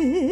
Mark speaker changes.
Speaker 1: me.